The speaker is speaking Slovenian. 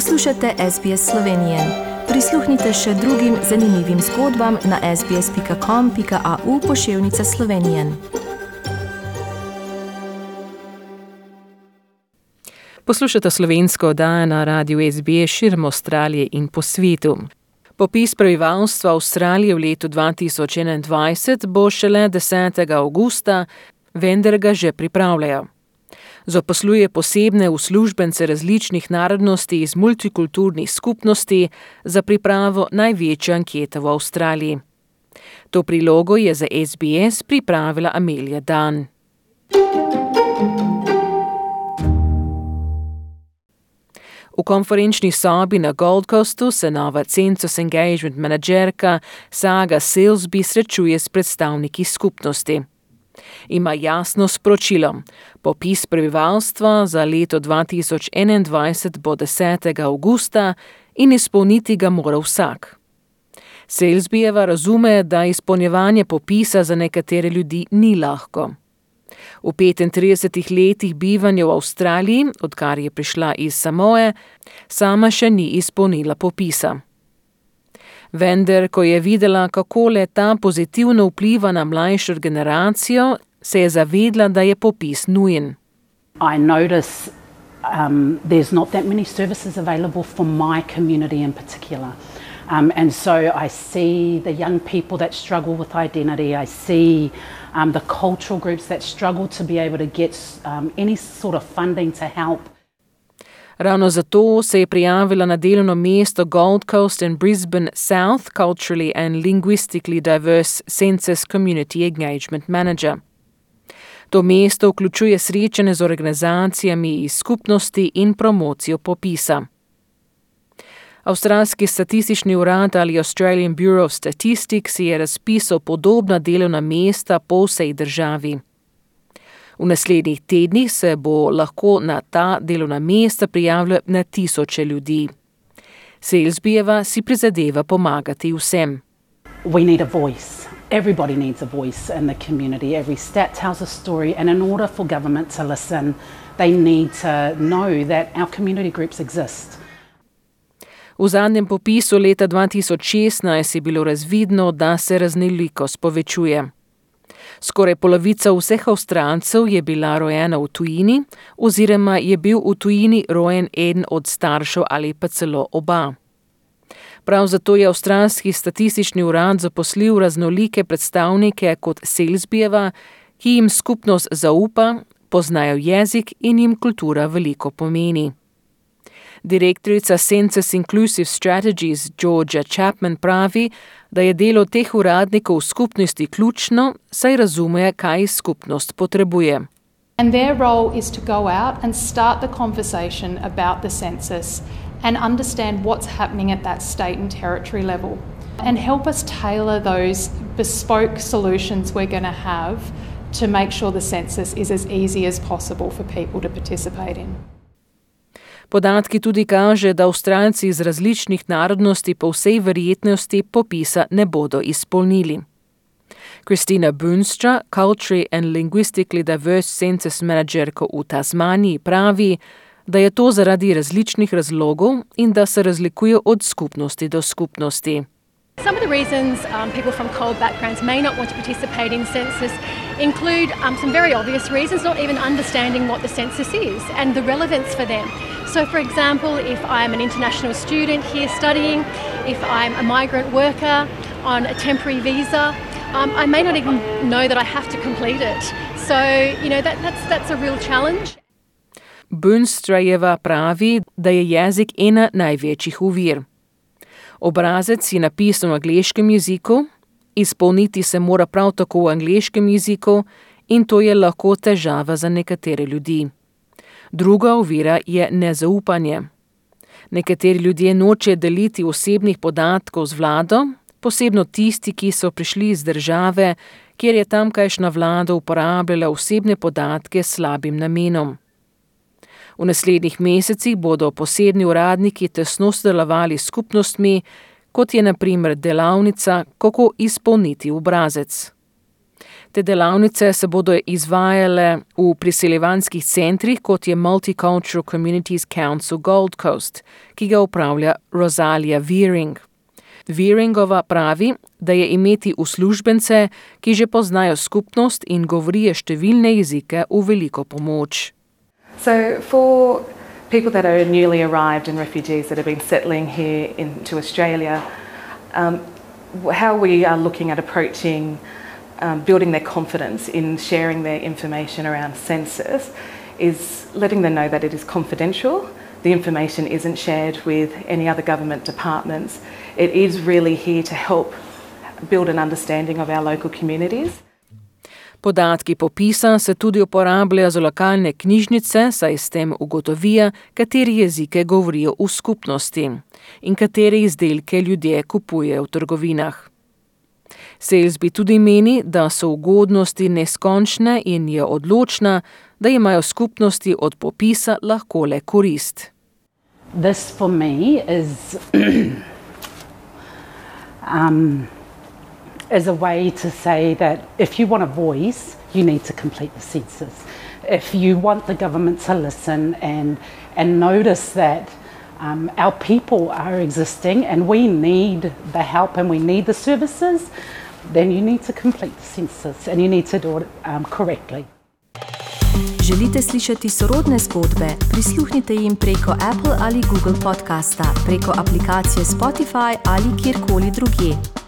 Poslušate SBS Slovenije. Prisluhnite še drugim zanimivim zgodbam na sbsp.com.au pošiljka Slovenije. Poslušate slovensko oddajo na radiju SBS širom Avstralije in po svetu. Popis prebivalstva Avstralije v letu 2021 bo šele 10. augusta, vendar ga že pripravljajo. Zaposluje posebne uslužbence različnih narodnosti iz multikulturnih skupnosti za pripravo največje ankete v Avstraliji. To prilogo je za SBS pripravila Amelija Dan. V konferenčni sobi na Gold Coastu se nova Census Engagement menedžerka Saga Silsby srečuje s predstavniki skupnosti. Ima jasno sporočilo: popis prebivalstva za leto 2021 bo 10. augusta in izpolniti ga mora vsak. Selsbijeva razume, da izpolnjevanje popisa za nekatere ljudi ni lahko. V 35 letih bivanja v Avstraliji, odkar je prišla iz Samoe, sama še ni izpolnila popisa. Vendar, ko je videla, kako le ta pozitivno vpliva na mlajšo generacijo, se je zavedla, da je popis nujen. I notice um, there's not that many services available for my community in particular. Um, and so I see the young people that struggle with identity. I see um, the cultural groups that struggle to be able to get um, any sort of funding to help. Ravno zato se je prijavila na delovno mesto Gold Coast and Brisbane South Culturally and Linguistically Diverse Census Community Engagement Manager. To mesto vključuje srečanje z organizacijami iz skupnosti in promocijo popisa. Avstralski statistični urad ali Australian Bureau of Statistics je razpisal podobna delovna mesta po vsej državi. V naslednjih tednih se bo lahko na ta delovna mesta prijavilo na tisoče ljudi. Selsbijeva si prizadeva pomagati vsem. We need a voice. Everybody needs a voice in the community. Every stat tells a story, and in order for government to listen, they need to know that our community groups exist. V zadnjem popisu leta 2016 je bilo razvidno, da se raznolikost povečuje. Skoraj polovica vseh Avstralcev je bila rojena v tujini, oziroma je bil v tujini rojen eden od staršev ali pa celo oba. Prav zato je Avstralski statistični urad zaposlil raznolike predstavnike kot Selsbijeva, ki jim skupnost zaupa, poznajo jezik in jim kultura veliko pomeni. Direktorica Census Inclusive Strategies Georgia Chapman pravi, da je delo teh uradnikov v skupnosti ključno, saj razumejo, kaj skupnost potrebuje. And their role is to go out and start the conversation about the census and understand what's happening at that state and territory level and help us tailor those bespoke solutions we're going to have to make sure the census is as easy as possible for people to participate in. Podatki tudi kaže, da Avstralci iz različnih narodnosti po vsej verjetnosti popisa ne bodo izpolnili. Kristina Bunstra, Culture and Linguistically Diverse Census Managerko v Tasmaniji, pravi, da je to zaradi različnih razlogov in da se razlikuje od skupnosti do skupnosti. Some of the reasons um, people from cold backgrounds may not want to participate in census include um, some very obvious reasons, not even understanding what the census is and the relevance for them. So, for example, if I'm an international student here studying, if I'm a migrant worker on a temporary visa, um, I may not even know that I have to complete it. So, you know, that, that's, that's a real challenge. Bunstrajeva pravi, da je jezik ena največjih uvir. Obrazec je napisan v angleškem jeziku, izpolniti se mora prav tako v angleškem jeziku, in to je lahko težava za nekatere ljudi. Druga ovira je nezaupanje. Nekateri ljudje noče deliti osebnih podatkov z vlado, posebno tisti, ki so prišli iz države, kjer je tamkajšnja vlada uporabljala osebne podatke s slabim namenom. V naslednjih mesecih bodo posebni uradniki tesno sodelovali s skupnostmi, kot je naprimer delavnica, kako izpolniti obrazec. Te delavnice se bodo izvajale v priseljevanskih centrih, kot je Multicultural Communities Council Gold Coast, ki ga upravlja Rosalia Veering. Veeringova pravi, da je imeti uslužbence, ki že poznajo skupnost in govorijo številne jezike, v veliko pomoč. So, for people that are newly arrived and refugees that have been settling here into Australia, um, how we are looking at approaching um, building their confidence in sharing their information around census is letting them know that it is confidential. The information isn't shared with any other government departments. It is really here to help build an understanding of our local communities. Podatki popisa se tudi uporabljajo za lokalne knjižnice, saj s tem ugotovijo, kateri jezike govorijo v skupnosti in katere izdelke ljudje kupujejo v trgovinah. Selsby tudi meni, da so ugodnosti neskončne in je odločna, da imajo skupnosti od popisa lahko le korist. This for me is um, is a way to say that if you want a voice, you need to complete the census. If you want the government to listen and and notice that um, our people are existing and we need the help and we need the services, then you need to complete the census and you need to do it um, correctly. Želite slišati sorodne zgodbe? Prisluhnite jim preko Apple ali Google podcasta, preko aplikacije Spotify ali kjerkoli drugje.